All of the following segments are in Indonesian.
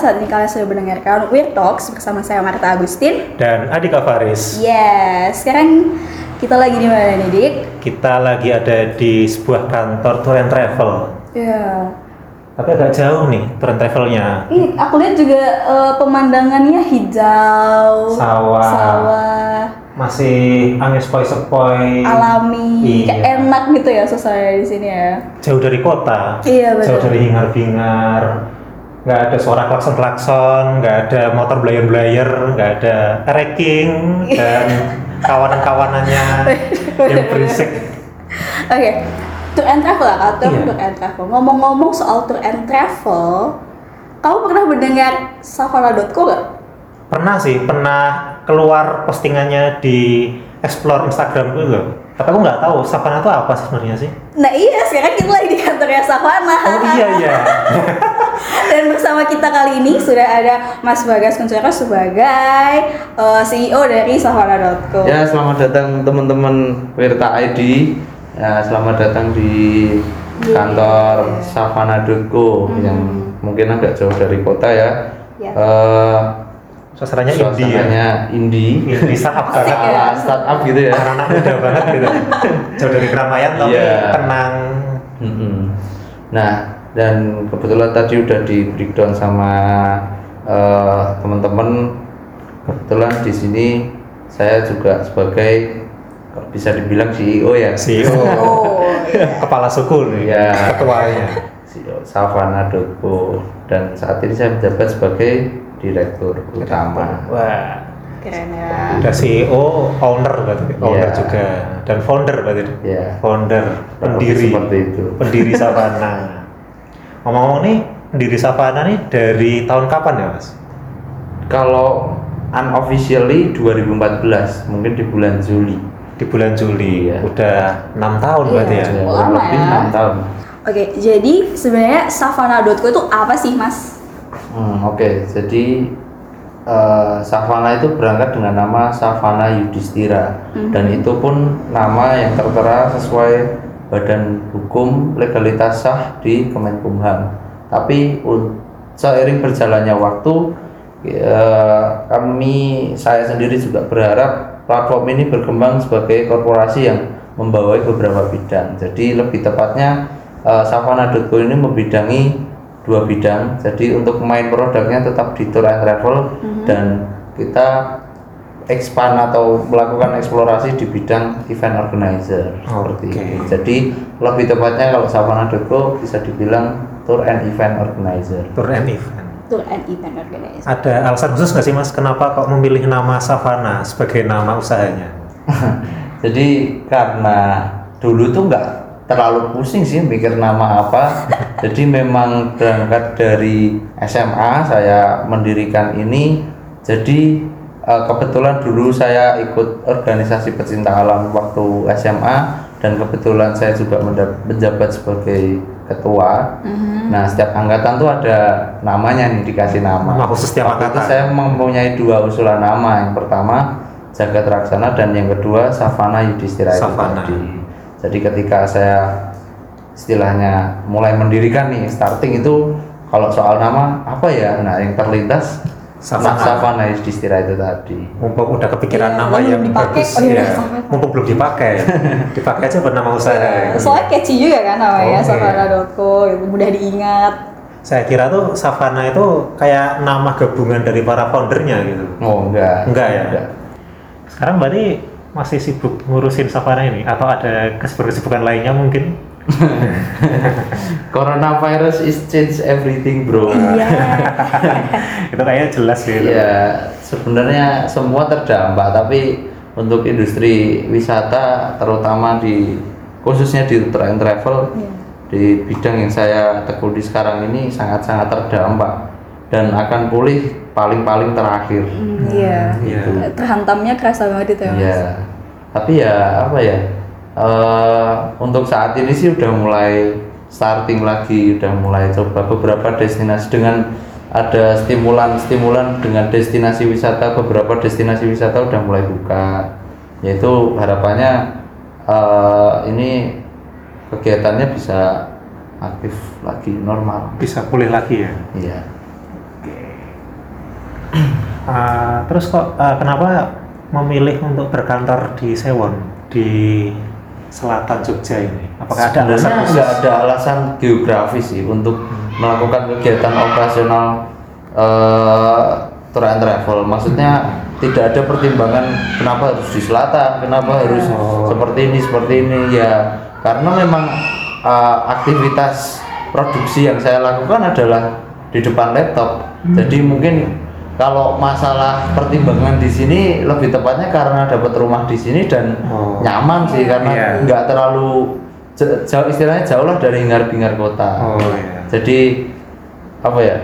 saat ini kalian sudah mendengarkan Weird Talks bersama saya Marta Agustin. dan Adika Faris. Yes, sekarang kita lagi di mana nih, Dik? Kita lagi ada di sebuah kantor tour and travel. Ya. Tapi agak jauh nih tour and travelnya. Ini aku lihat juga eh, pemandangannya hijau, Sawah. sawah, Masih angin sepoi-sepoi. alami, Iya. enak gitu ya suasana di sini ya. Jauh dari kota. Iya, betul. Jauh dari hingar-bingar. Nggak ada suara klakson-klakson, nggak ada motor belayer-belayer, nggak ada wrecking dan kawanan-kawanannya yang berisik. Oke, tour and travel lah, atau Iya. tour and travel. Ngomong-ngomong soal tour and travel, kamu pernah mendengar savana.co gak? Pernah sih, pernah keluar postingannya di explore Instagram gue loh. Tapi aku nggak tahu Savana itu apa sih sebenarnya sih. Nah iya, sekarang kita lagi di kantornya Savana. Oh iya iya. Dan bersama kita kali ini sudah ada Mas Bagas Kuncoro sebagai eh, CEO dari savana.co. Ya, selamat datang teman-teman Wirta ID. Ya, selamat datang di kantor Savana Doko yang mungkin agak jauh dari kota ya. Ya. Eh, Suasananya indie ya. suasananya indie. Indie startup Asik banget. ya. Ala startup gitu ya. Anak muda banget gitu. Jauh dari keramaian tapi Iya. tenang. Mm-mm. Nah, dan kebetulan tadi udah di breakdown sama eh, teman-teman. Kebetulan di sini saya juga sebagai bisa dibilang CEO ya. CEO. Oh, iya. Kepala suku nih. Iya. Ketuanya. CEO Savana Doko dan saat ini saya menjabat sebagai direktur utama. Wah. Keren ya. Udah CEO, owner berarti. Owner Iya. juga. Dan founder berarti. Ya, Founder, pendiri. seperti itu. Pendiri Savana. Ngomong-ngomong nih, pendiri Savana nih dari tahun kapan ya mas? Kalau unofficially 2014, mungkin di bulan Juli. Di bulan Juli. Iya. Udah enam tahun Iya. berarti ya. Kurang lebih ya. enam tahun. Oke, jadi sebenarnya savana.co itu apa sih, Mas? Hmm, Oke, jadi eh, Savana itu berangkat dengan nama Savana Yudhistira dan itu pun nama yang tertera sesuai Badan Hukum Legalitas Sah di Kemenkumham. Tapi seiring berjalannya waktu, eh, kami saya sendiri juga berharap platform ini berkembang sebagai korporasi yang membawai beberapa bidang. Jadi lebih tepatnya eh, Savana.co ini membidangi dua bidang. Jadi untuk main produknya tetap di tour and travel dan kita expand atau melakukan eksplorasi di bidang event organizer seperti itu. Jadi lebih tepatnya kalau Savana.co bisa dibilang tour and event organizer. Tour and event. Tour and event organizer. Ada alasan khusus nggak sih mas kenapa kok memilih nama Savana sebagai nama usahanya? Jadi karena dulu tuh nggak terlalu pusing sih mikir nama apa. Jadi memang berangkat dari SMA saya mendirikan ini. Jadi eh, kebetulan dulu saya ikut organisasi pecinta alam waktu SMA dan kebetulan saya juga menjabat sebagai ketua. Nah setiap angkatan tuh ada namanya nih dikasih nama. Nama khusus tiap Waktu itu angkatan. saya mempunyai dua usulan nama. Yang pertama Jagat Raksana dan yang kedua Savana Yudhistira itu Savana. tadi. Jadi ketika saya istilahnya mulai mendirikan nih starting itu kalau soal nama apa ya? Nah yang terlintas Savana. Savana, Savana Yudhistira itu tadi. Mumpung udah kepikiran Iya, nama belum yang dipakai, bagus oh ya. Mumpung belum dipakai, dipakai aja buat nama usaha. Iya, Soalnya catchy juga kan namanya Oke. savana.co, gitu, mudah diingat. Saya kira tuh Savana itu kayak nama gabungan dari para foundernya gitu. Oh enggak. Enggak ya? Sekarang berarti masih sibuk ngurusin Savana ini atau ada kesibukan-kesibukan lainnya mungkin? Coronavirus is change everything bro. Iya. itu kayaknya jelas gitu. Ya sebenarnya semua terdampak tapi untuk industri wisata terutama di khususnya di tour and travel Iya. di bidang yang saya tekuni sekarang ini sangat-sangat terdampak dan akan pulih paling-paling terakhir. Hmm, Iya. Iya. Terhantamnya kerasa banget itu ya. Iya. Tapi ya apa ya? Eh, untuk saat ini sih udah mulai starting lagi, udah mulai coba beberapa destinasi dengan ada stimulan-stimulan dengan destinasi wisata beberapa destinasi wisata udah mulai buka. Yaitu harapannya eh, ini kegiatannya bisa aktif lagi normal. Bisa pulih lagi ya. Iya. Ah, terus kok ah, kenapa memilih untuk berkantor di Sewon di selatan Jogja ini? Apakah ada alasan Sebenarnya nggak ada alasan geografis sih untuk melakukan kegiatan operasional eh, tour and travel. Maksudnya tidak ada pertimbangan kenapa harus di selatan, kenapa harus Oh. seperti ini seperti ini ya karena memang eh, aktivitas produksi yang saya lakukan adalah di depan laptop. Jadi mungkin kalau masalah pertimbangan di sini lebih tepatnya karena dapat rumah di sini dan Oh. nyaman sih karena Iya. nggak terlalu j- jauh istilahnya jauh lah dari hingar bingar kota. Oh, iya. Jadi apa ya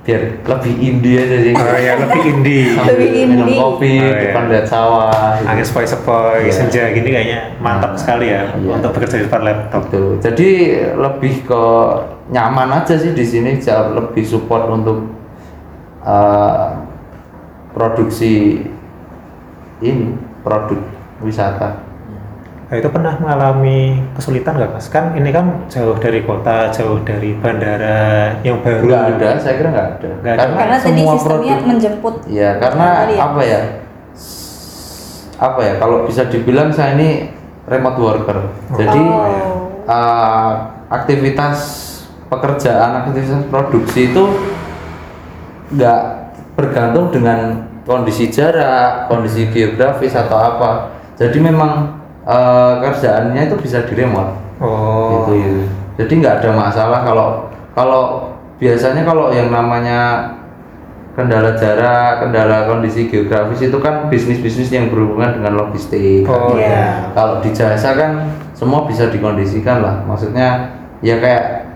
biar lebih indie aja sih. Oh ya lebih indie. Lebih minum indie. kopi Oh, iya. depan lihat sawah. gitu. Angin sepoi-sepoi, Iya. senja gini kayaknya mantap sekali ya Iya. untuk bekerja di depan laptop. Gitu. Jadi lebih ke nyaman aja sih di sini jauh lebih support untuk uh, produksi ini produk wisata. Nah, itu pernah mengalami kesulitan nggak mas? Kan ini kan jauh dari kota, jauh dari bandara yang baru. Nggak ada, saya kira nggak ada. Nggak ada. Karena tadi semua sistemnya produk- menjemput. Iya, karena Tadi ya? apa ya? Apa ya? Kalau bisa dibilang saya ini remote worker. Jadi Oh. uh, aktivitas pekerjaan, aktivitas produksi itu nggak bergantung dengan kondisi jarak, kondisi geografis atau apa. Jadi memang uh, kerjaannya itu bisa di remote Oh. gitu ya. Jadi nggak ada masalah kalau kalau biasanya kalau yang namanya kendala jarak, kendala kondisi geografis itu kan bisnis-bisnis yang berhubungan dengan logistik. Oh Iya. ya. Kalau di jasa kan semua bisa dikondisikan lah. Maksudnya ya kayak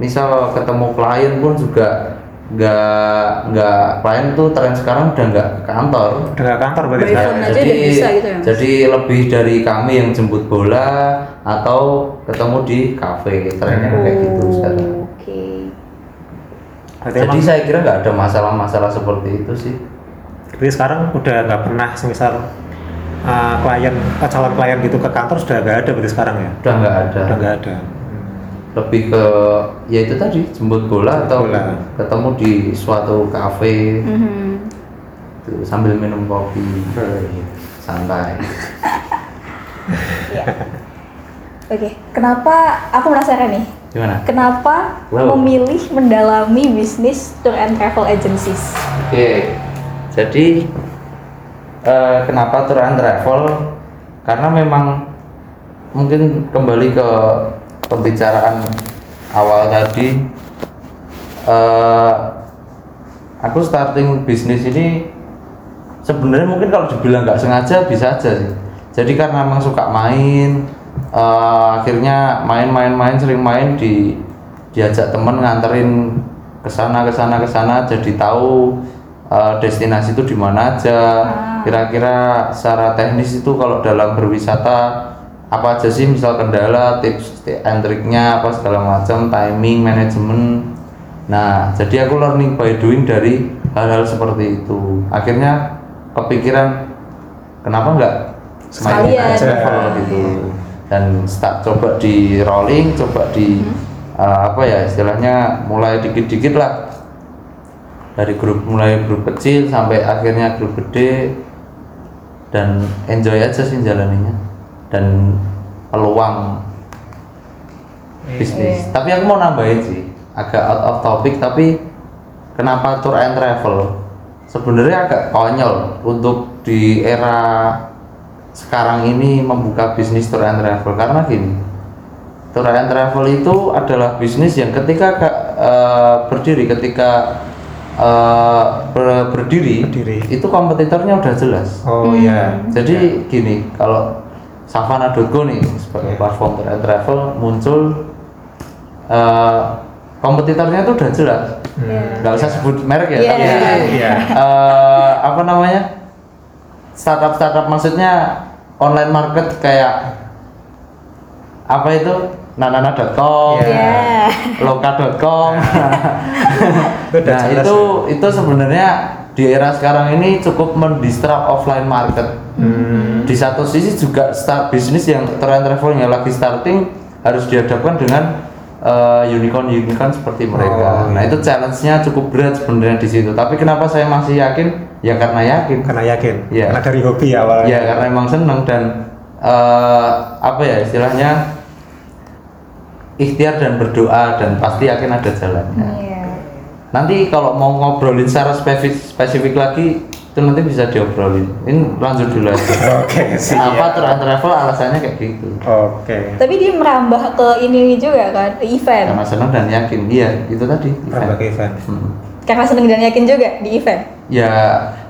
misal ketemu klien pun juga nggak nggak klien tuh tren sekarang udah nggak ke kantor. Udah nggak kantor berarti sekarang. ya? aja udah bisa gitu ya? Jadi lebih dari kami yang jemput bola atau ketemu di kafe. Trennya kayak gitu sekarang. Oh, Oke. Berarti Jadi emang- saya kira nggak ada masalah-masalah seperti itu sih. Jadi sekarang udah nggak pernah semisal uh, klien, uh, calon klien gitu ke kantor sudah nggak ada berarti sekarang ya? Udah nggak ada. Udah nggak ada. Lebih ke ya itu tadi jemput bola atau Bola. ketemu di suatu kafe Mhm. gitu, sambil minum kopi Hmm. santai. Iya. Oke, kenapa aku penasaran nih? Gimana? Kenapa Wow. memilih mendalami bisnis tour and travel agencies? Oke, jadi eh, kenapa tour and travel? Karena memang mungkin kembali ke pembicaraan awal tadi, eh, aku starting bisnis ini sebenarnya mungkin kalau dibilang nggak sengaja bisa aja sih. Jadi karena memang suka main, eh, akhirnya main-main-main sering main di diajak temen nganterin ke sana ke sana ke sana jadi tahu eh, destinasi itu di mana aja. Kira-kira secara teknis itu kalau dalam berwisata apa aja sih misal kendala, tips and triknya apa segala macam, timing, manajemen. Nah, jadi aku learning by doing dari hal-hal seperti itu. Akhirnya kepikiran kenapa nggak main Sekalian. travel gitu dan start coba di rolling, coba di uh, apa ya istilahnya mulai dikit-dikit lah dari grup mulai grup kecil sampai akhirnya grup gede dan enjoy aja sih jalaninya dan peluang bisnis. Tapi aku mau nambahin sih, agak out of topic tapi kenapa tour and travel? Sebenarnya agak konyol untuk di era sekarang ini membuka bisnis tour and travel karena gini. Tour and travel itu adalah bisnis yang ketika eh, berdiri ketika eh, ber- berdiri, Berdiri. itu kompetitornya udah jelas. Oh iya. Jadi gini, kalau Savana.go nih sebagai Iya. platform tour and travel muncul eh, kompetitornya tuh udah jelas. Hmm. Nggak usah sebut merek ya, Iya. tapi Iya. eh, apa namanya startup startup maksudnya online market kayak apa itu nanana.com, Iya. loka.com. Itu udah nah jelas itu itu sebenarnya di era sekarang ini cukup mendisrupt offline market. Hmm. Di satu sisi juga start bisnis yang tour and travel yang lagi starting harus dihadapkan dengan eh, unicorn-unicorn seperti mereka. Oh, Nah iya. itu challenge-nya cukup berat sebenarnya di situ. Tapi kenapa saya masih yakin? Ya karena yakin. Karena yakin. Iya. Karena dari hobi awalnya. Ya karena emang seneng dan eh, apa ya istilahnya ikhtiar dan berdoa dan pasti yakin ada jalannya. Iya. Nanti kalau mau ngobrolin secara spesifik, spesifik lagi itu nanti bisa diobrolin. Ini lanjut dulu aja. Oke, sih. Apa tour and travel alasannya kayak gitu? Oke. Tapi dia merambah ke ini juga kan, ke event. Karena seneng dan yakin. Iya, itu tadi. Berapa ke event? Hmm. Karena seneng dan yakin juga di event. Ya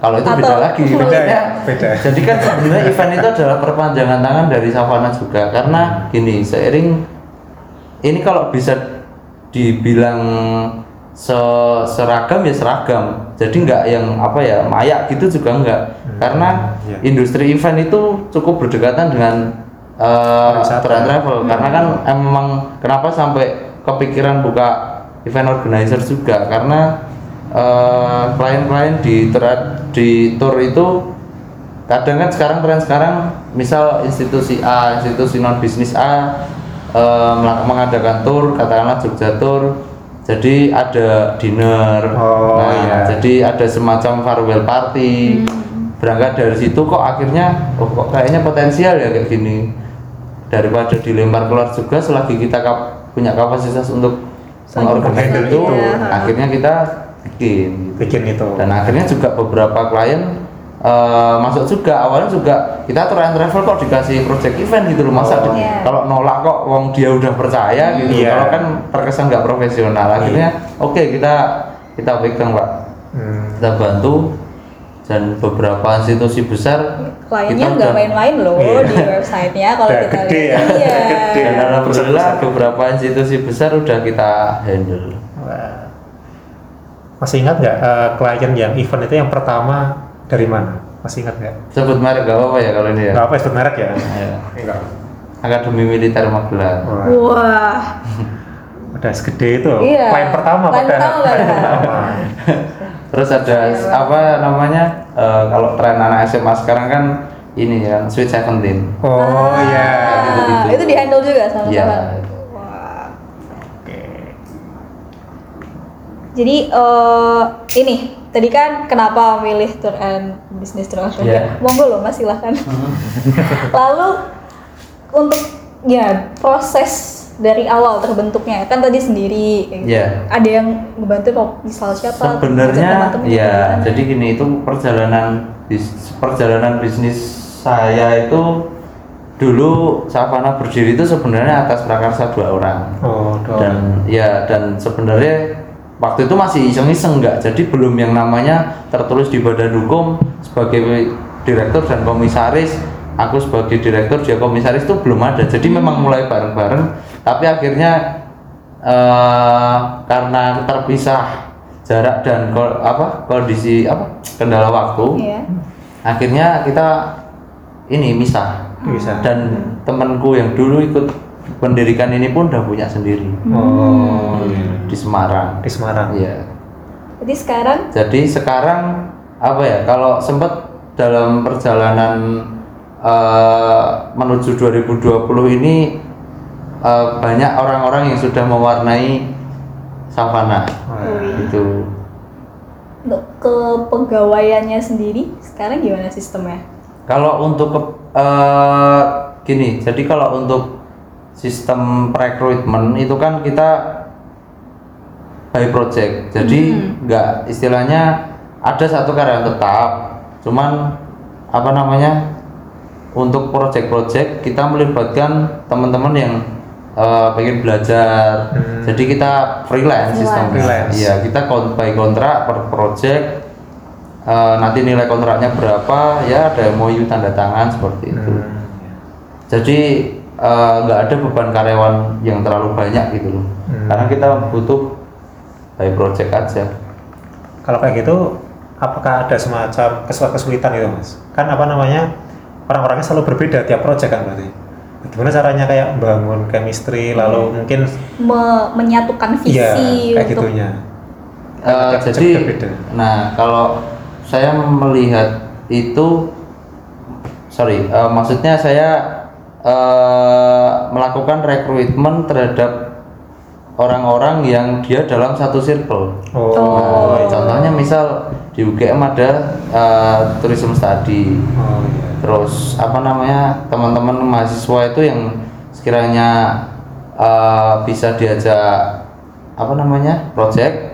kalau itu beda Atau- lagi. Beda ya? Beda. Jadi kan sebenarnya event itu adalah perpanjangan tangan dari Savana juga karena gini seiring ini kalau bisa dibilang se- seragam ya seragam. Jadi nggak yang apa ya mayak gitu juga enggak. Hmm, Karena iya. industri event itu cukup berdekatan dengan tour and travel. Karena kan emang kenapa sampai kepikiran buka event organizer juga karena eh, klien-klien di tour- di tour itu kadang kan sekarang tren sekarang misal institusi A institusi non bisnis A eh, melak- mengadakan tour katakanlah Jogja Tour jadi ada dinner Oh, nah iya. jadi ada semacam farewell party berangkat dari situ kok akhirnya oh kok kayaknya potensial ya kayak gini daripada dilempar keluar juga selagi kita kap- punya kapasitas untuk mengorganisasi itu itu. akhirnya kita bikin gitu Bikin itu. dan akhirnya juga beberapa klien eh, masuk juga awalnya juga kita tour and travel kok dikasih project event gitu loh masa Oh. Iya. kalau nolak kok wong dia udah percaya gitu Iya. kalau kan terkesan nggak profesional akhirnya oke kita kita pegang pak Hmm. kita bantu dan beberapa institusi besar Kliennya nggak main-main loh Iya. di websitenya kalau Udah kita gede lihat. ya, Iya. gede. dan alhamdulillah beberapa institusi besar udah kita handle Wah. Masih ingat nggak eh, klien yang event itu yang pertama dari mana? Masih ingat nggak? sebut merek gak apa-apa ya kalau ini ya Nggak apa sebut merek ya? Enggak. Akademi Militer Magelang Wah. Wah. Udah segede itu. Iya. Klien pertama Klien padahal. pertama pertama. Terus ada apa namanya eh, kalau tren anak SMA sekarang kan ini ya Sweet Seventeen. Oh iya. Ah, itu di handle juga sama Iya. sama. Wah. Oke. Jadi eh ini tadi kan kenapa milih tour and business? Iya. Monggo loh Mas silahkan. Lalu untuk ya proses dari awal terbentuknya kan tadi sendiri gitu. Iya. ada yang membantu kok misal siapa Sebenarnya ya gimana? jadi gini itu perjalanan bis- perjalanan bisnis saya itu dulu Savana berdiri itu sebenarnya atas prakarsa dua orang. Oh, dan ya dan sebenarnya waktu itu masih iseng-iseng nggak. Jadi belum yang namanya tertulis di badan hukum sebagai direktur dan komisaris. Aku sebagai direktur dia komisaris itu belum ada. Jadi memang mulai bareng-bareng. Tapi akhirnya eh, karena terpisah jarak dan ko- apa kondisi apa kendala waktu Iya. akhirnya kita ini misah. Bisa. dan temanku yang dulu ikut mendirikan ini pun udah punya sendiri Oh, iya. di Semarang. di Semarang. Iya. Jadi sekarang Jadi sekarang apa ya? Kalau sempat dalam perjalanan eh, menuju 2020 ini eh, banyak orang-orang yang sudah mewarnai savana Wah. itu. untuk kepegawaiannya sendiri sekarang gimana sistemnya? Kalau untuk ke- eh, gini, jadi kalau untuk sistem rekrutmen itu kan kita by project. Jadi nggak istilahnya ada satu karyawan tetap, cuman apa namanya untuk project-project kita melibatkan teman-teman yang eh, pengen belajar. Hmm. Jadi kita freelance sistemnya. Freelance. Iya, kita kon- by kontrak per project Eh, nanti nilai kontraknya berapa ya ada MOU tanda tangan seperti itu Hmm. jadi eh, nggak ada beban karyawan yang terlalu banyak gitu loh Hmm. karena kita butuh by project aja Kalau kayak gitu, apakah ada semacam kesulitan kesulitan gitu mas? Kan apa namanya orang-orangnya selalu berbeda tiap project kan berarti. Gimana caranya kayak bangun chemistry, lalu mungkin Me- menyatukan visi iya kayak untuk gitunya. Eh, project jadi beda-beda. nah kalau saya melihat itu sorry eh, maksudnya saya eh, melakukan rekrutmen terhadap orang-orang yang dia dalam satu circle. Oh, Oh. Nah, contohnya misal di UGM ada uh, tourism study. oh iya. Terus apa namanya teman-teman mahasiswa itu yang sekiranya uh, bisa diajak apa namanya project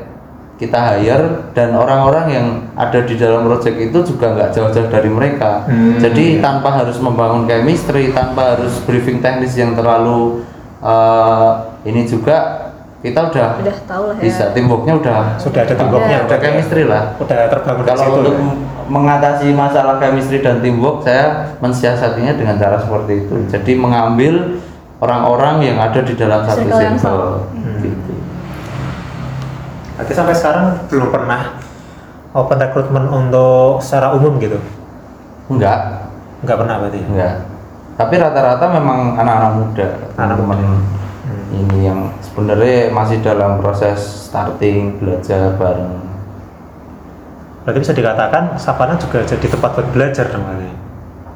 kita hire dan orang-orang yang ada di dalam project itu juga nggak jauh-jauh dari mereka. Hmm. Jadi tanpa harus membangun chemistry, tanpa harus briefing teknis yang terlalu uh, ini juga kita udah, Udah tahu lah ya. bisa teamworknya udah Sudah ada temboknya, udah chemistry lah Udah terbangun kalau situ. untuk ya? mengatasi masalah chemistry dan teamwork saya mensiasatinya dengan cara seperti itu jadi mengambil orang-orang yang ada di dalam satu Circle Hmm. Berarti sampai sekarang belum pernah open recruitment untuk secara umum gitu? enggak Nggak pernah berarti? ya? enggak tapi rata-rata memang anak-anak muda Anak teman Hmm. ini yang sebenarnya masih dalam proses starting belajar bareng Berarti bisa dikatakan Savana juga jadi tempat buat belajar dong berarti?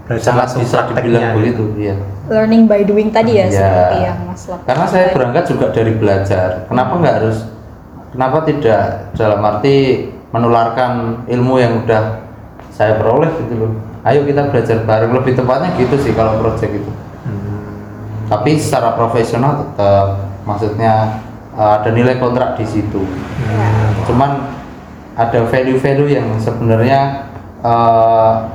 Belajar sangat langsung bisa prakteknya dibilang gitu. begitu iya Learning by doing tadi ya Iya. seperti yang Mas lakukan. Karena saya berangkat juga dari belajar. Kenapa nggak harus? Kenapa tidak dalam arti menularkan ilmu yang udah saya peroleh gitu loh. Ayo kita belajar bareng. Lebih tepatnya gitu sih kalau project itu. Hmm. Tapi secara profesional tetap, maksudnya uh, ada nilai kontrak di situ. Hmm. Cuman ada value-value yang sebenarnya uh,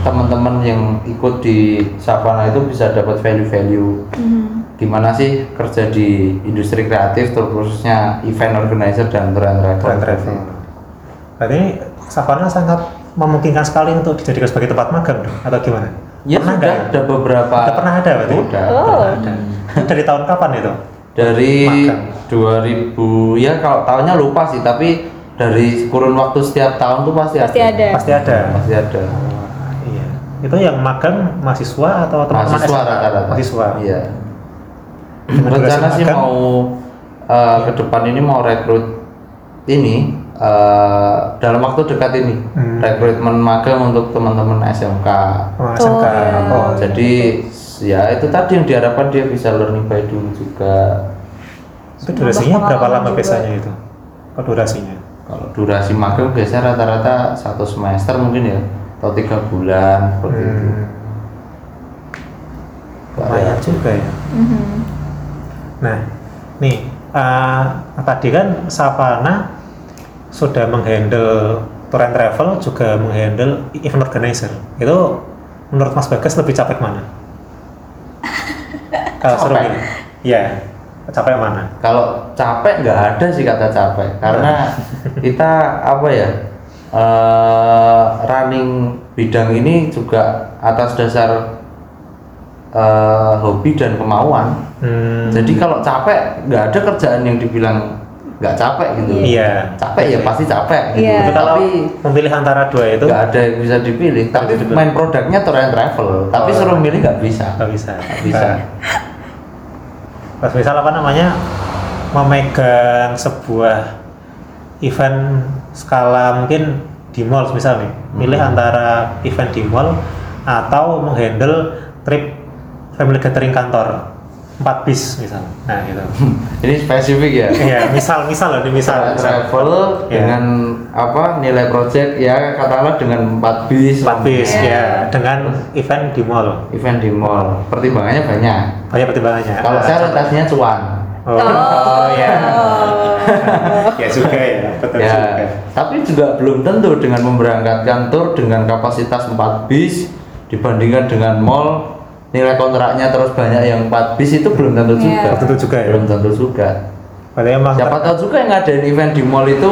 teman-teman yang ikut di Savana itu bisa dapat value-value Mhm. Gimana sih kerja di industri kreatif terkhususnya event organizer dan tour and travel. Keren travel. Berarti Savana sangat memungkinkan sekali untuk dijadikan sebagai tempat magang dong? Atau gimana? Ya Pernah sudah, ada beberapa. Udah pernah ada berarti? Udah. Oh. Pernah ada. Dari tahun kapan itu? Dari Magang. 2000 ya kalau tahunnya lupa sih tapi dari kurun waktu setiap tahun tuh pasti, Pasti ada. Pasti ada. Pasti ada. Wah, iya. Itu yang magang mahasiswa atau teman-teman Mahasiswa rata-rata. Mahasiswa. Iya. Rencana sih mau uh, ke depan ini mau rekrut ini uh, dalam waktu dekat ini Hmm. rekrutmen magang untuk teman-teman SMK. Oh, SMK. Oh, iya. Oh, Jadi ya itu tadi yang diharapkan dia bisa learning by doing juga. itu durasinya berapa lama juga. biasanya itu? Oh, durasinya? Kalau durasi magang biasanya rata-rata satu semester mungkin ya atau tiga bulan seperti itu. Hmm. Lumayan juga ya. Mhm. Nah, nih uh, tadi kan Savana sudah menghandle tour and travel juga menghandle event organizer. Itu menurut Mas Bagas lebih capek mana? Kalau seru gini. Ya, capek mana? Kalau capek nggak ada sih kata capek karena kita apa ya eh, running bidang ini juga atas dasar eh, hobi dan kemauan. Hmm, Jadi kalau capek nggak ada kerjaan yang dibilang nggak capek gitu. iya. Capek ya pasti capek gitu. Iya. Tapi kalau memilih antara dua itu nggak ada yang bisa dipilih. Tapi dipilih. main produknya tour and travel. Tapi Oh. suruh milih nggak bisa. nggak bisa. Nggak bisa. Nah, Pas misal apa namanya memegang sebuah event skala mungkin di mall misal nih, milih Hmm. antara event di mall atau menghandle trip family gathering kantor empat bis misal. Nah gitu. Ini spesifik ya. Iya, misal misal loh, ini misal. misal. travel Ya. dengan apa nilai project ya katakanlah dengan 4 bis Empat bis Iya. ya dengan event di mall. event di mall pertimbangannya banyak Banyak pertimbangannya. kalau Nah, saya orientasinya cuan Oh, oh ya. ya juga ya, betul ya juga. tapi juga belum tentu dengan memberangkatkan tour dengan kapasitas 4 bis dibandingkan dengan mall nilai kontraknya terus banyak yang 4 bis itu belum tentu Iya. juga Belum tentu juga ya. belum tentu juga emang siapa tahu juga yang ngadain event di mall itu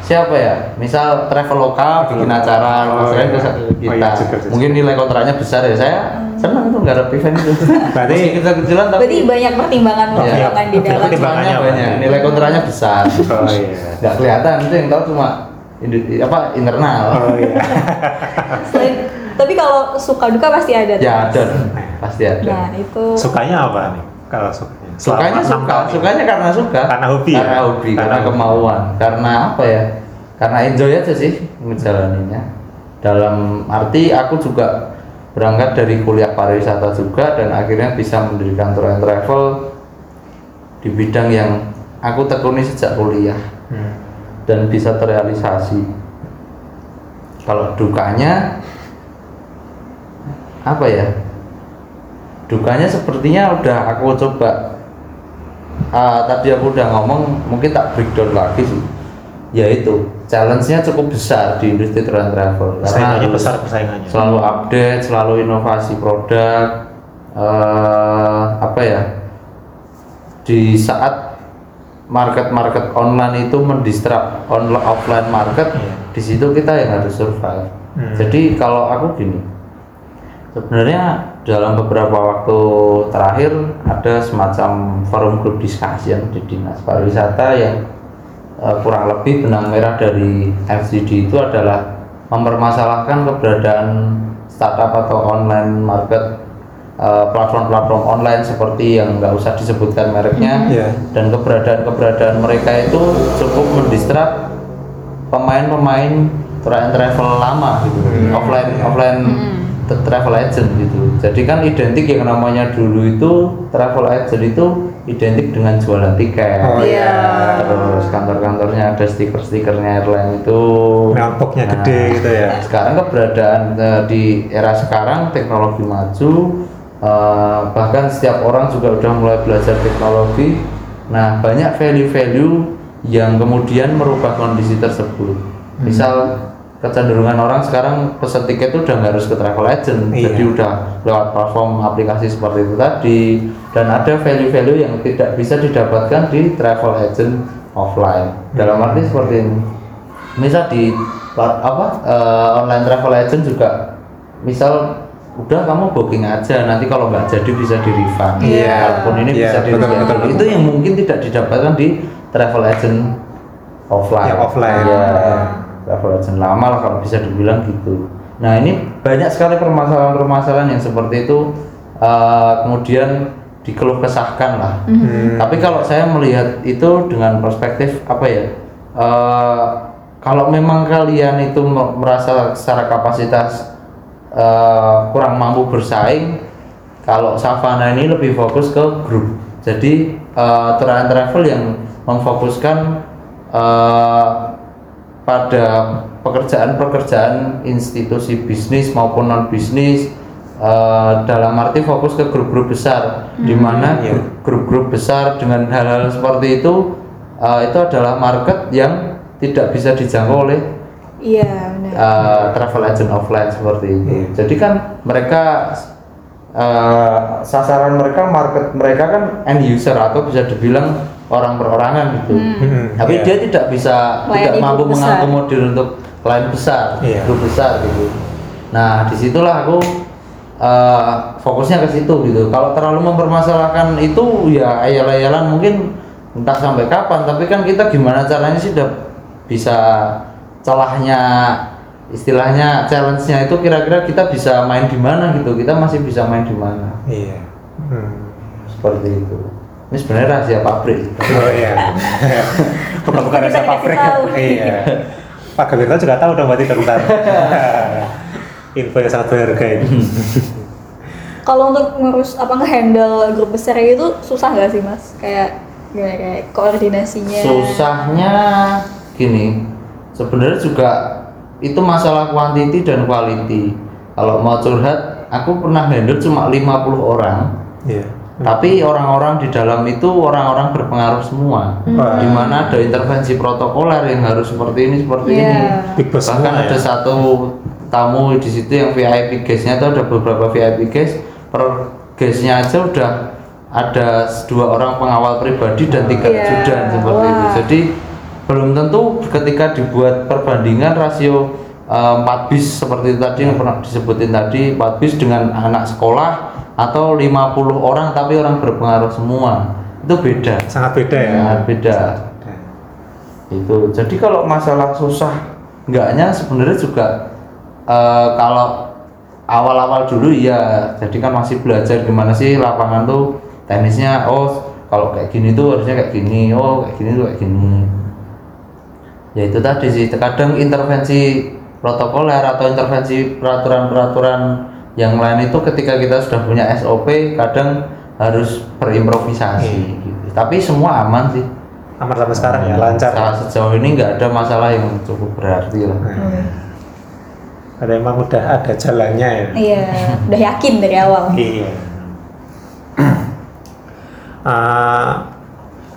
siapa ya misal travel lokal bikin acara Oh, iya. ke Oh, kita iya juga sih. mungkin nilai kontraknya besar ya saya senang tuh nggak ada event itu Berarti- kita kecilan tapi Berarti banyak pertimbangan-pertimbangan di Iya. dalam. Pertimbangan. Pertimbangannya Pertimbangannya banyak banyak. nilai kontraknya besar Oh iya. nggak kelihatan itu yang tahu cuma apa internal Oh iya. Tapi kalau suka duka pasti ada. tuh. ya ada pasti ada Nah itu. Sukanya apa nih? Kalau sukanya? sukanya Selama enam suka tahun sukanya karena suka Karena hobi ya? karena hobi Karena karena, hobi. kemauan karena apa ya karena enjoy aja sih menjalaninya dalam arti aku juga berangkat dari kuliah pariwisata juga dan akhirnya bisa mendirikan tour and travel di bidang yang aku tekuni sejak kuliah Hmm. dan bisa terrealisasi. Kalau dukanya apa ya? Dukanya sepertinya udah aku coba. Ah, tadi aku udah ngomong, mungkin tak breakdown lagi sih. Yaitu challenge-nya cukup besar di industri tour and travel Persaingannya harus besar persaingannya. selalu update, selalu inovasi produk. eh apa ya? Di saat market-market online itu mendistrap online offline market, Iya. di situ kita yang harus survive. Hmm. Jadi kalau aku gini, sebenarnya dalam beberapa waktu terakhir ada semacam forum group discussion di dinas pariwisata yang eh, kurang lebih benang merah dari FGD itu adalah mempermasalahkan keberadaan startup atau online market eh, platform-platform online seperti yang nggak usah disebutkan mereknya. Iya. dan keberadaan-keberadaan mereka itu cukup mendistrap pemain-pemain tour and travel lama gitu offline offline t- travel agent gitu. Jadi kan identik yang namanya dulu itu travel agent itu identik dengan jualan tiket. Oh Iya. terus kantor-kantornya ada stiker-stikernya airline itu. Ngampoknya Nah, gede gitu ya. sekarang keberadaan eh, di era sekarang teknologi maju eh, bahkan setiap orang juga udah mulai belajar teknologi. Nah banyak value-value yang kemudian merubah kondisi tersebut. Misal kecenderungan orang sekarang pesan tiket itu udah nggak harus ke travel agent. Iya. jadi udah lewat platform aplikasi seperti itu tadi. Dan ada value-value yang tidak bisa didapatkan di travel agent offline. Dalam arti seperti ini. Misal di apa eh, online travel agent juga misal udah kamu booking aja nanti kalau nggak jadi bisa di refund. Iya. walaupun ini Iya, bisa di betul, betul, betul. itu yang mungkin tidak didapatkan di travel agent offline. Yang offline. ya travel agent lama lah kalau bisa dibilang gitu nah ini banyak sekali permasalahan-permasalahan yang seperti itu eh, kemudian dikeluh kesahkan lah Hmm. tapi kalau saya melihat itu dengan perspektif apa ya? eh, kalau memang kalian itu me- merasa secara kapasitas eh, kurang mampu bersaing, kalau Savana ini lebih fokus ke grup. Jadi tour and travel yang memfokuskan eh, pada pekerjaan-pekerjaan institusi bisnis maupun non bisnis eh, dalam arti fokus ke grup-grup besar di mana iya. grup- grup-grup besar dengan hal-hal seperti itu eh, itu adalah market yang tidak bisa dijangkau oleh Iya, benar. eh, travel agent offline seperti itu. Iya. Jadi kan mereka eh, sasaran mereka market mereka kan end user atau bisa dibilang orang perorangan gitu. Hmm, Tapi iya. dia tidak bisa Melayani tidak mampu mengakomodir untuk klien besar, Iya. grup besar gitu. Nah di situlah aku eh, fokusnya ke situ gitu. Kalau terlalu mempermasalahkan itu ya ayal-ayalan mungkin entah sampai kapan. Tapi kan kita gimana caranya sih udah bisa celahnya istilahnya challenge-nya itu kira-kira kita bisa main di mana gitu. Kita masih bisa main di mana Iya. Hmm. seperti itu. Ini sebenarnya rahasia pabrik. Oh iya. Bukan bukan rasa Kita pabrik. Iya. Pak Gabirto juga tahu dong berarti tentang info yang sangat berharga ini. Kalau untuk ngurus apa ngehandle grup besar gitu susah nggak sih mas? Kayak gimana kayak koordinasinya? Susahnya gini, sebenarnya juga itu masalah quantity dan quality. Kalau mau curhat, aku pernah handle cuma 50 orang. Iya. Tapi orang-orang di dalam itu orang-orang berpengaruh semua. Wah. Di mana ada intervensi protokoler yang harus seperti ini, seperti Iya. ini. Bahkan ada ya. satu tamu di situ yang VIP guestnya itu ada beberapa VIP guest per guestnya aja udah ada dua orang pengawal pribadi dan tiga Iya. ajudan seperti itu. Wah. Jadi belum tentu ketika dibuat perbandingan rasio eh, 4 bis seperti itu tadi yang pernah disebutin tadi 4 bis dengan anak sekolah atau 50 orang tapi orang berpengaruh semua. Itu beda. Sangat beda ya. sangat beda. Itu. Jadi kalau masalah susah enggaknya sebenarnya juga eh, kalau awal-awal dulu ya jadi kan masih belajar gimana sih lapangan tuh teknisnya oh kalau kayak gini tuh harusnya kayak gini oh kayak gini tuh kayak gini. Ya itu tadi sih. Kadang intervensi protokoler atau intervensi peraturan-peraturan yang lain itu ketika kita sudah punya SOP kadang harus berimprovisasi Iya. gitu. Tapi semua aman sih. aman sampai sekarang ya lancar Saat sejauh ini nggak ada masalah yang cukup berarti lah. Hmm. ada emang udah ada jalannya ya Iya, udah yakin dari awal. Iya. Ah,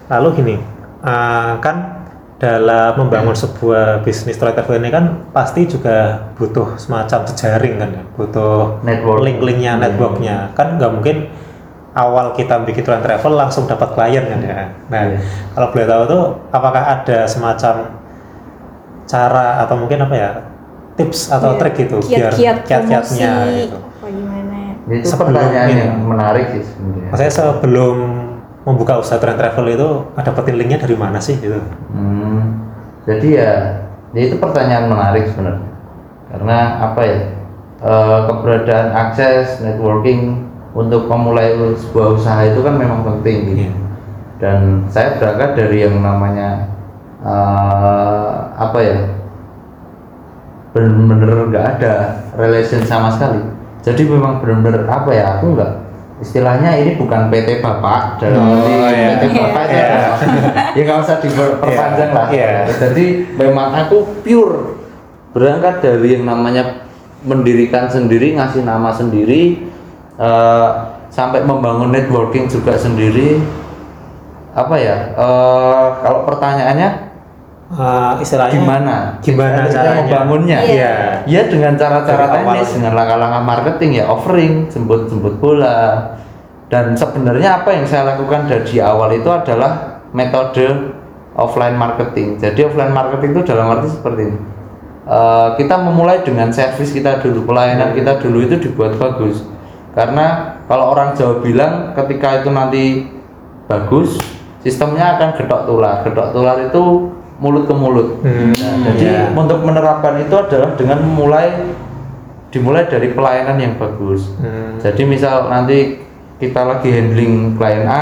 lalu gini, ah, kan dalam membangun sebuah bisnis toilet travel ini kan pasti juga butuh semacam jejaring kan ya, butuh Network. link-linknya, Hmm. networknya. Kan nggak mungkin awal kita bikin toilet travel langsung dapat klien kan ya. Nah, Iya. kalau boleh tahu tuh apakah ada semacam cara atau mungkin apa ya tips atau Iya, trik gitu biar Kiat-kiat kiat-kiatnya promosi, gitu. apa gimana? Itu Sebelum pertanyaan ini. yang menarik sih sebenarnya. Maksudnya sebelum membuka usaha tour and travel itu ada dapetin linknya dari mana sih gitu? Hmm, jadi ya, ya itu pertanyaan menarik sebenarnya. Karena apa ya? eh, keberadaan akses networking untuk memulai sebuah usaha itu kan memang penting gitu. Iya. Dan saya berangkat dari yang namanya eh, apa ya? Bener-bener nggak ada relation sama sekali. Jadi memang bener-bener apa ya? Aku nggak istilahnya ini bukan PT Bapak dalam Oh, arti iya. PT Bapak itu Iya. ya nggak usah diperpanjang lah. Iya. Jadi memang aku pure berangkat dari yang namanya mendirikan sendiri, ngasih nama sendiri, eh, sampai membangun networking juga sendiri. Apa ya? eh, kalau pertanyaannya Eh, istilahnya gimana? Gimana caranya? membangunnya? Iya. Ya dengan cara-cara teknis, dengan langkah-langkah marketing ya offering, jemput-jemput bola. Dan sebenarnya apa yang saya lakukan dari awal itu adalah metode offline marketing. Jadi offline marketing itu dalam arti seperti ini. Eh, kita memulai dengan servis kita dulu, pelayanan kita dulu itu dibuat bagus. Karena kalau orang Jawa bilang ketika itu nanti bagus, sistemnya akan getok tular. Getok tular itu mulut ke mulut. Hmm, Nah, jadi iya. untuk menerapkan itu adalah dengan memulai dimulai dari pelayanan yang bagus. Hmm. Jadi misal nanti kita lagi handling klien A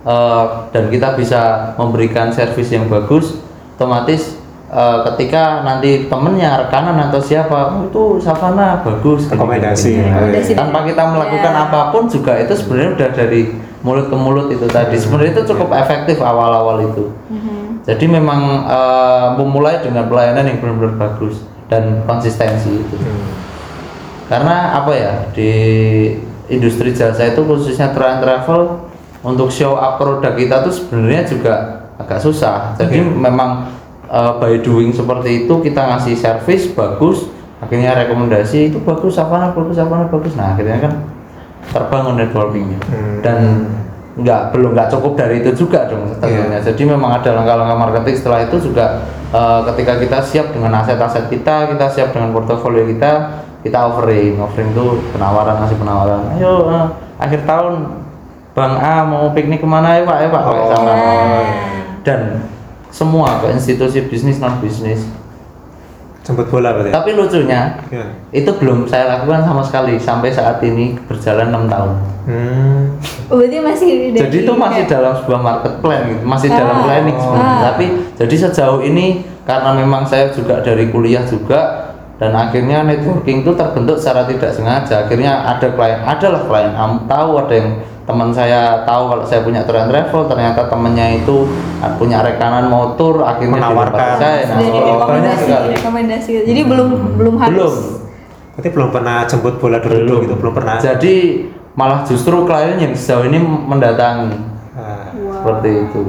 eh, dan kita bisa memberikan servis yang bagus, otomatis eh, ketika nanti temennya rekanan atau siapa "Oh, itu Savana bagus Rekomendasi. gini, gini." Rekomendasi. tanpa kita melakukan Ya. apa pun juga itu sebenarnya udah dari mulut ke mulut itu tadi sebenarnya itu cukup efektif awal-awal itu Mhm. Jadi memang eh, memulai dengan pelayanan yang benar-benar bagus dan konsistensi itu. Hmm. Karena apa ya di industri jasa itu khususnya tour and travel untuk show up produk kita tuh sebenarnya juga agak susah. Jadi Oke. memang eh, by doing seperti itu kita ngasih service bagus, akhirnya rekomendasi itu bagus apa bagus apa bagus. Nah akhirnya kan terbangun networkingnya Hmm. dan nggak belum nggak cukup dari itu juga dong tentunya. Jadi memang ada langkah-langkah marketing setelah itu juga eh, ketika kita siap dengan aset-aset kita, kita siap dengan portofolio kita, kita offering, offering itu penawaran ngasih penawaran. Ayo eh, akhir tahun Bang A mau piknik ke mana ya Pak? Ya Pak, Oh, sama. iya. Dan semua ke institusi bisnis non bisnis. Jemput bola berarti. Tapi lucunya Ya. itu belum saya lakukan sama sekali sampai saat ini berjalan enam tahun. Hmm. Oh, berarti masih dari jadi itu masih kayak- dalam sebuah market plan gitu masih Ah. dalam planning sebenarnya Ah. tapi jadi sejauh ini karena memang saya juga dari kuliah juga dan akhirnya networking itu terbentuk secara tidak sengaja akhirnya ada klien adalah klien am tahu ada yang teman saya tahu kalau saya punya tour and travel ternyata temennya itu punya rekanan motor akhirnya Menawarkan. saya nah, banyak rekomendasi, rekomendasi. Jadi belum belum harus. belum Berarti belum pernah jemput bola dulu gitu, belum pernah. jadi malah justru klien yang sejauh ini mendatangi Ah, Wow. seperti itu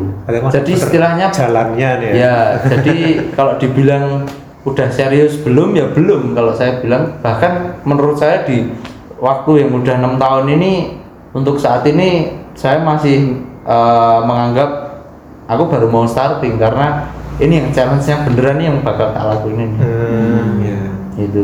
jadi istilahnya jalannya nih ya. Ya, jadi kalau dibilang udah serius belum ya belum kalau saya bilang bahkan menurut saya di waktu yang udah enam tahun ini untuk saat ini saya masih eh, menganggap aku baru mau starting karena ini yang challenge-nya beneran nih yang bakal tak lakuin ini Hmm, ya. itu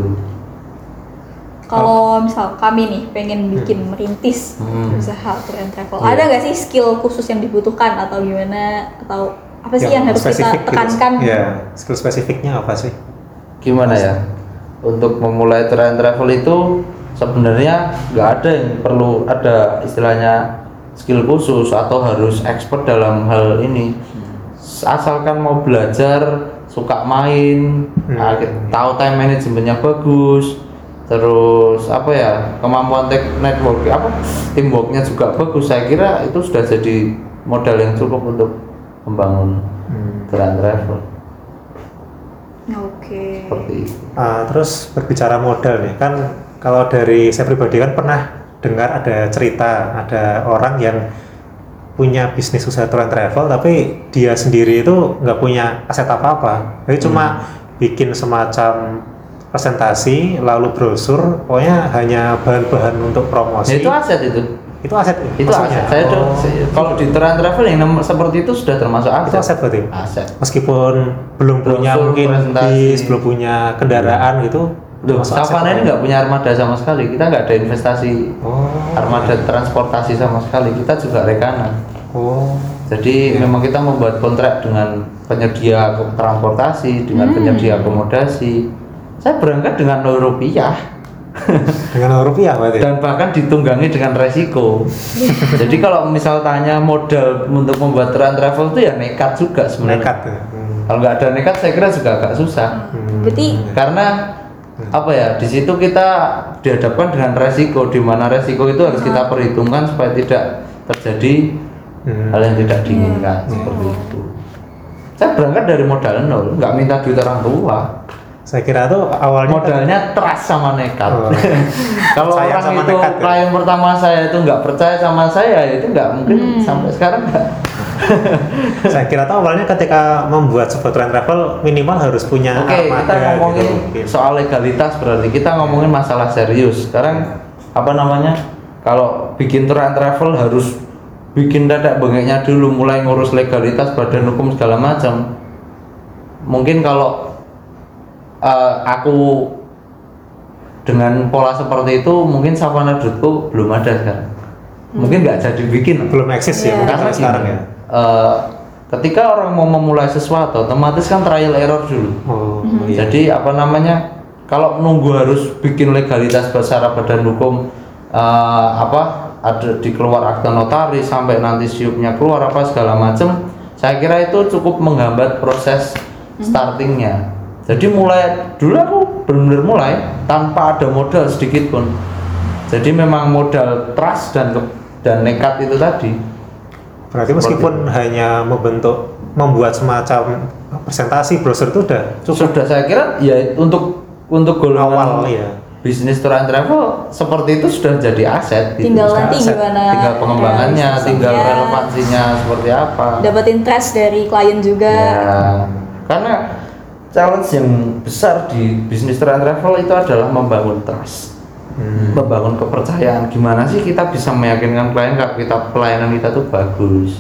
Kalau misal kami nih pengen bikin merintis Hmm. usaha tour and travel, Iya. ada nggak sih skill khusus yang dibutuhkan atau gimana atau apa sih yang, harus kita gitu. tekankan? Ya, skill spesifiknya apa sih? gimana ya untuk memulai tour and travel itu sebenarnya nggak ada yang perlu ada istilahnya skill khusus atau harus expert dalam hal ini asalkan mau belajar suka main Hmm. ah, tahu time manajemennya bagus terus apa ya kemampuan network apa teamworknya juga bagus saya kira itu sudah jadi modal yang cukup untuk membangun Hmm. grand travel Oke. seperti itu Ah, terus berbicara modal nih kan kalau dari saya pribadi kan pernah dengar ada cerita ada orang yang punya bisnis usaha tour and travel tapi dia sendiri itu nggak punya aset apa-apa. Jadi cuma bikin semacam presentasi lalu brosur pokoknya hanya bahan-bahan untuk Ya, promosi. Itu aset itu? Itu aset itu maksudnya? aset. Saya Oh, kalau di tour and travel yang seperti itu sudah termasuk aset itu aset? berarti? Aset. Meskipun belum punya Brosur, mungkin presentasi. bis belum punya kendaraan gitu Loh, Savana ini nggak punya armada sama sekali kita nggak ada investasi oh armada transportasi sama sekali kita juga rekanan oh Jadi memang kita membuat kontrak dengan penyedia transportasi, dengan penyedia akomodasi. Saya berangkat dengan nol rupiah dengan rupiah berarti dan bahkan ditunggangi dengan resiko. Jadi kalau misal tanya modal untuk membuat trend travel itu ya nekat juga sebenarnya. nekat ya. Hmm. Kalau nggak ada nekat saya kira juga agak susah. Hmm. Berarti Karena apa ya di situ kita dihadapkan dengan resiko di mana resiko itu harus kita perhitungkan supaya tidak terjadi Hmm. hal yang tidak diinginkan seperti itu. Saya berangkat dari modal nol, nggak minta duit orang tua. saya kira tuh awalnya Modalnya trust sama nekat. Oh. Kalau orang sama itu nekat ya? klien pertama saya itu nggak percaya sama saya, itu nggak mungkin Hmm. sampai sekarang nggak. saya kira tuh awalnya ketika membuat sebuah tour and travel minimal harus punya Oke, armada kita ngomongin gitu soal legalitas berarti kita ngomongin masalah serius. Sekarang apa namanya? Kalau bikin tour and travel harus bikin dadak bengeknya dulu, mulai ngurus legalitas, badan hukum segala macam. Mungkin kalau eh, aku dengan pola seperti itu, mungkin Savana Dutku belum ada sekarang. Mungkin nggak jadi bikin. belum eksis ya mungkin Karena sekarang ya eh, ketika orang mau memulai sesuatu, otomatis kan trial error dulu. oh iya Jadi apa namanya? Kalau nunggu harus bikin legalitas secara badan hukum eh, apa ada dikeluar akta notaris sampai nanti siupnya keluar apa segala macam, saya kira itu cukup menghambat proses startingnya. Jadi mulai dulu aku benar-benar mulai tanpa ada modal sedikit pun. Jadi memang modal trust dan dan nekat itu tadi. Berarti meskipun hanya membentuk membuat semacam presentasi brosur itu udah cukup? Sudah saya kira ya untuk untuk golongan awal ya bisnis tour and travel seperti itu sudah jadi aset gitu. tinggal Sudah nanti aset. gimana tinggal pengembangannya realisasinya, tinggal relevansinya seperti apa. Dapetin trust dari klien juga. Ya karena challenge yang besar di bisnis tour and travel itu adalah membangun trust Hmm. membangun kepercayaan gimana sih kita bisa meyakinkan klien kalau kita pelayanan kita tuh bagus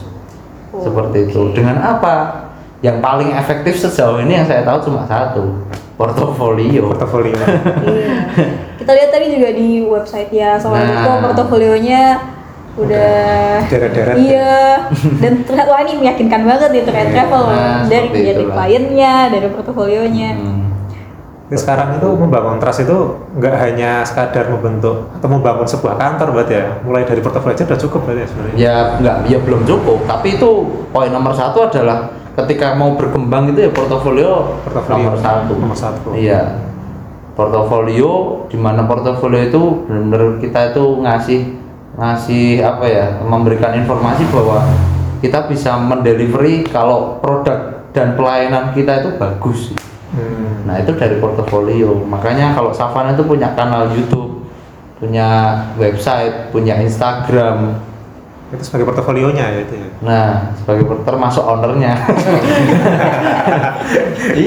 Oh, seperti itu oke. dengan apa yang paling efektif sejauh ini yang saya tahu cuma satu portofolio portofolio Iya. Kita lihat tadi juga di website ya sama Nah. Niko portofolionya udah deret-deret iya dan ternyata wah ini meyakinkan banget nih ternyata Iya. travel Nah, dari dari itulah. kliennya dari portofolionya Hmm. Jadi sekarang itu membangun trust itu nggak hanya sekadar membentuk atau membangun sebuah kantor berarti ya. Mulai dari portofolio aja udah cukup berarti ya sebenarnya. Ya enggak ya belum cukup. Tapi itu poin nomor satu adalah ketika mau berkembang itu ya portofolio, Portofolio. nomor satu. Nomor satu. iya. Portofolio di mana portofolio itu benar-benar kita itu ngasih ngasih apa ya memberikan informasi bahwa kita bisa mendelivery kalau produk dan pelayanan kita itu bagus Hmm. Nah itu dari portofolio. Makanya kalau Savana itu punya kanal YouTube, punya website, punya Instagram. itu sebagai portofolionya ya itu ya Nah sebagai termasuk ownernya.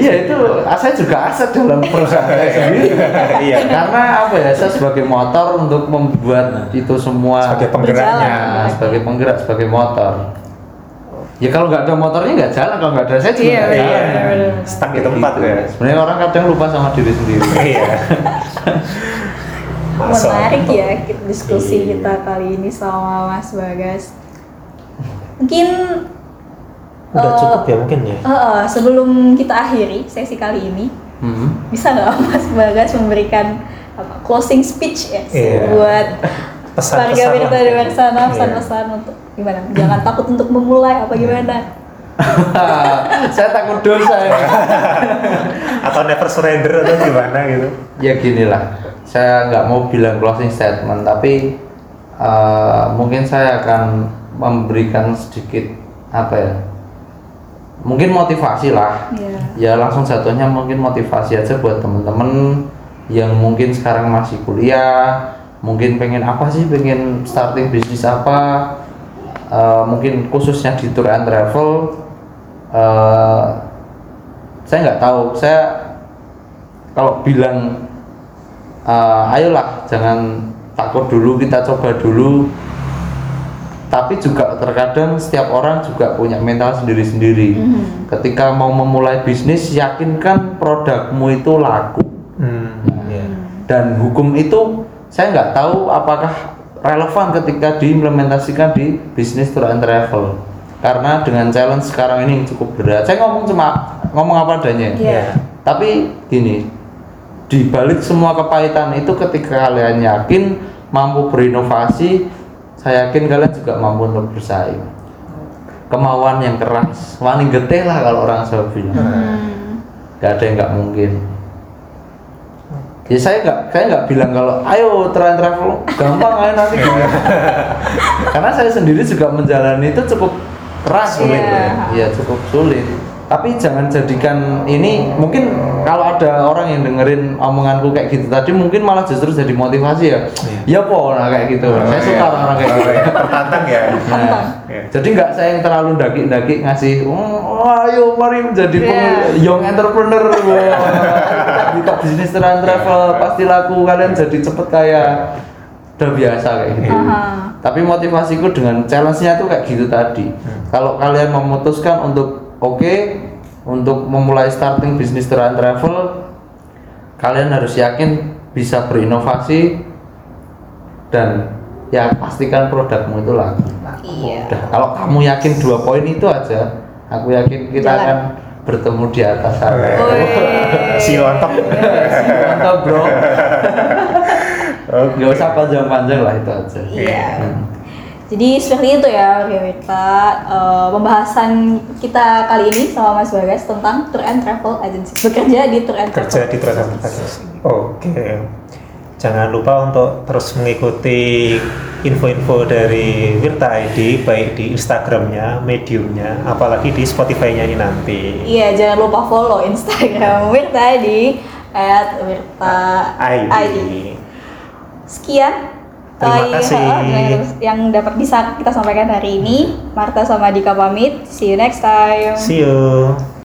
iya itu saya juga aset dalam perusahaan saya sendiri. iya Karena apa ya saya sebagai motor untuk membuat itu semua. sebagai penggeraknya. Nah, sebagai penggerak, sebagai motor. Ya kalau nggak ada motornya nggak jalan, kalau nggak ada saya juga Iya, iya, jalan. benar-benar. stuck di tempat Gitu. ya Sebenarnya orang kadang lupa sama diri sendiri. iya menarik ya diskusi Iya. kita kali ini sama Mas Bagas mungkin udah eh, cukup ya mungkin ya eh, eh, sebelum kita akhiri sesi kali ini Mhm. bisa nggak Mas Bagas memberikan apa, closing speech ya Iya. buat warga lah. di luar sana Iya. pesan-pesan untuk gimana jangan takut untuk memulai apa gimana saya takut dosa ya. atau never surrender atau gimana gitu ya gini lah saya nggak mau bilang closing statement tapi eh, mungkin saya akan memberikan sedikit apa ya mungkin motivasi lah Iya. ya langsung jatuhnya mungkin motivasi aja buat temen-temen yang mungkin sekarang masih kuliah mungkin pengen apa sih? Pengen starting bisnis apa? Eh, mungkin khususnya di tour and travel. Eh, saya nggak tahu. Saya kalau bilang eh, ayolah jangan takut dulu kita coba dulu. Tapi juga terkadang setiap orang juga punya mental sendiri-sendiri. Mhm. ketika mau memulai bisnis yakinkan produkmu itu laku. Hmm, iya. dan hukum itu saya nggak tahu apakah relevan ketika diimplementasikan di bisnis tour and travel. Karena dengan challenge sekarang ini yang cukup berat. Saya ngomong cuma ngomong apa adanya. Iya. tapi gini di balik semua kepahitan itu ketika kalian yakin mampu berinovasi saya yakin kalian juga mampu untuk bersaing. Kemauan yang keras. Wani getih lah kalau orang Jawa bilang Hmm. nggak ada yang nggak mungkin ya saya nggak saya nggak bilang kalau ayo tren travel. Gampang ayo nanti. Karena saya sendiri juga menjalani itu cukup keras sulit Iya. ya cukup sulit tapi jangan jadikan ini mungkin kalau ada orang yang dengerin omonganku kayak gitu tadi mungkin malah justru jadi motivasi ya. Ya po nah kayak gitu? Saya suka orang-orang kayak gitu. Tertantang ya. Nah, Iya. jadi nggak saya yang terlalu daki-daki ngasih, oh, ayo mari menjadi Iya. peng- young entrepreneur, kita buka bisnis terang travel pasti laku kalian jadi cepet kaya, udah biasa kayak gitu. Aha. Tapi motivasiku dengan challenge-nya tuh kayak gitu tadi. Kalau kalian memutuskan untuk oke untuk memulai starting bisnis terang travel, kalian harus yakin bisa berinovasi dan ya pastikan produkmu itu laku. Iya. Udah, kalau kamu yakin dua poin itu aja, aku yakin kita Jalan. akan bertemu di atas sana. Si on top Mantap bro. Oke. Gak usah panjang-panjang lah itu aja. Iya. Hmm. Jadi seperti itu ya Wirta Eh, pembahasan kita kali ini sama Mas Bagas tentang tour and travel agency bekerja di tour and travel kerja di transaksi agency. Oke. Jangan lupa untuk terus mengikuti info-info dari Wirta ID baik di Instagramnya, Mediumnya, apalagi di Spotify-nya ini nanti. Iya jangan lupa follow Instagram Wirta di @wirta ID. ID. Sekian Terima kasih. yang- yang dapat bisa kita sampaikan hari ini. Marta sama Dika pamit. See you next time. See you.